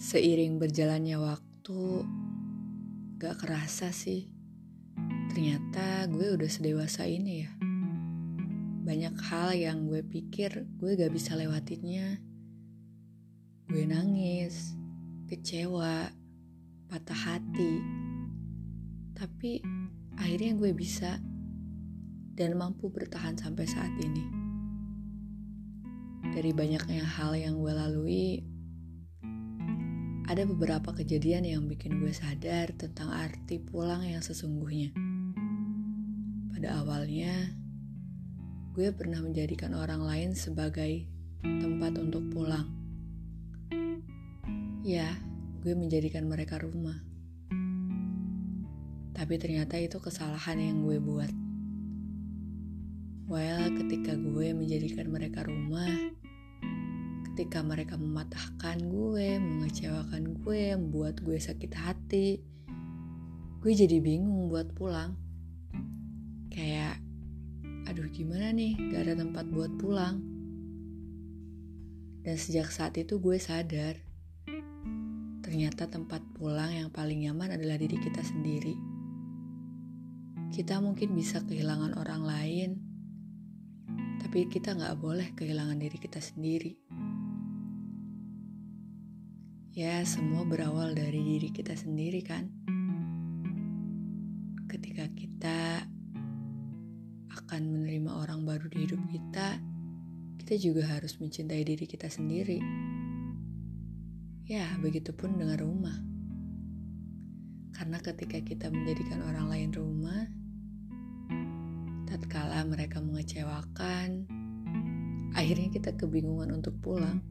Seiring berjalannya waktu, gak kerasa sih. Ternyata gue udah sedewasa ini ya. Banyak hal yang gue pikir gue gak bisa lewatinnya. Gue nangis, kecewa, patah hati. Tapi akhirnya gue bisa dan mampu bertahan sampai saat ini. Dari banyaknya hal yang gue lalui, ada beberapa kejadian yang bikin gue sadar tentang arti pulang yang sesungguhnya. Pada awalnya, gue pernah menjadikan orang lain sebagai tempat untuk pulang. Ya, gue menjadikan mereka rumah. Tapi ternyata itu kesalahan yang gue buat. Well, ketika gue menjadikan mereka rumah, ketika mereka mematahkan gue, mengecewakan gue, membuat gue sakit hati, gue jadi bingung buat pulang. Kayak, aduh gimana nih, gak ada tempat buat pulang. Dan sejak saat itu gue sadar, ternyata tempat pulang yang paling nyaman adalah diri kita sendiri. Kita mungkin bisa kehilangan orang lain, tapi kita gak boleh kehilangan diri kita sendiri. Ya, semua berawal dari diri kita sendiri, kan? Ketika kita akan menerima orang baru di hidup kita, kita juga harus mencintai diri kita sendiri. Ya, begitupun dengan rumah. Karena ketika kita menjadikan orang lain rumah, tatkala mereka mengecewakan, akhirnya kita kebingungan untuk pulang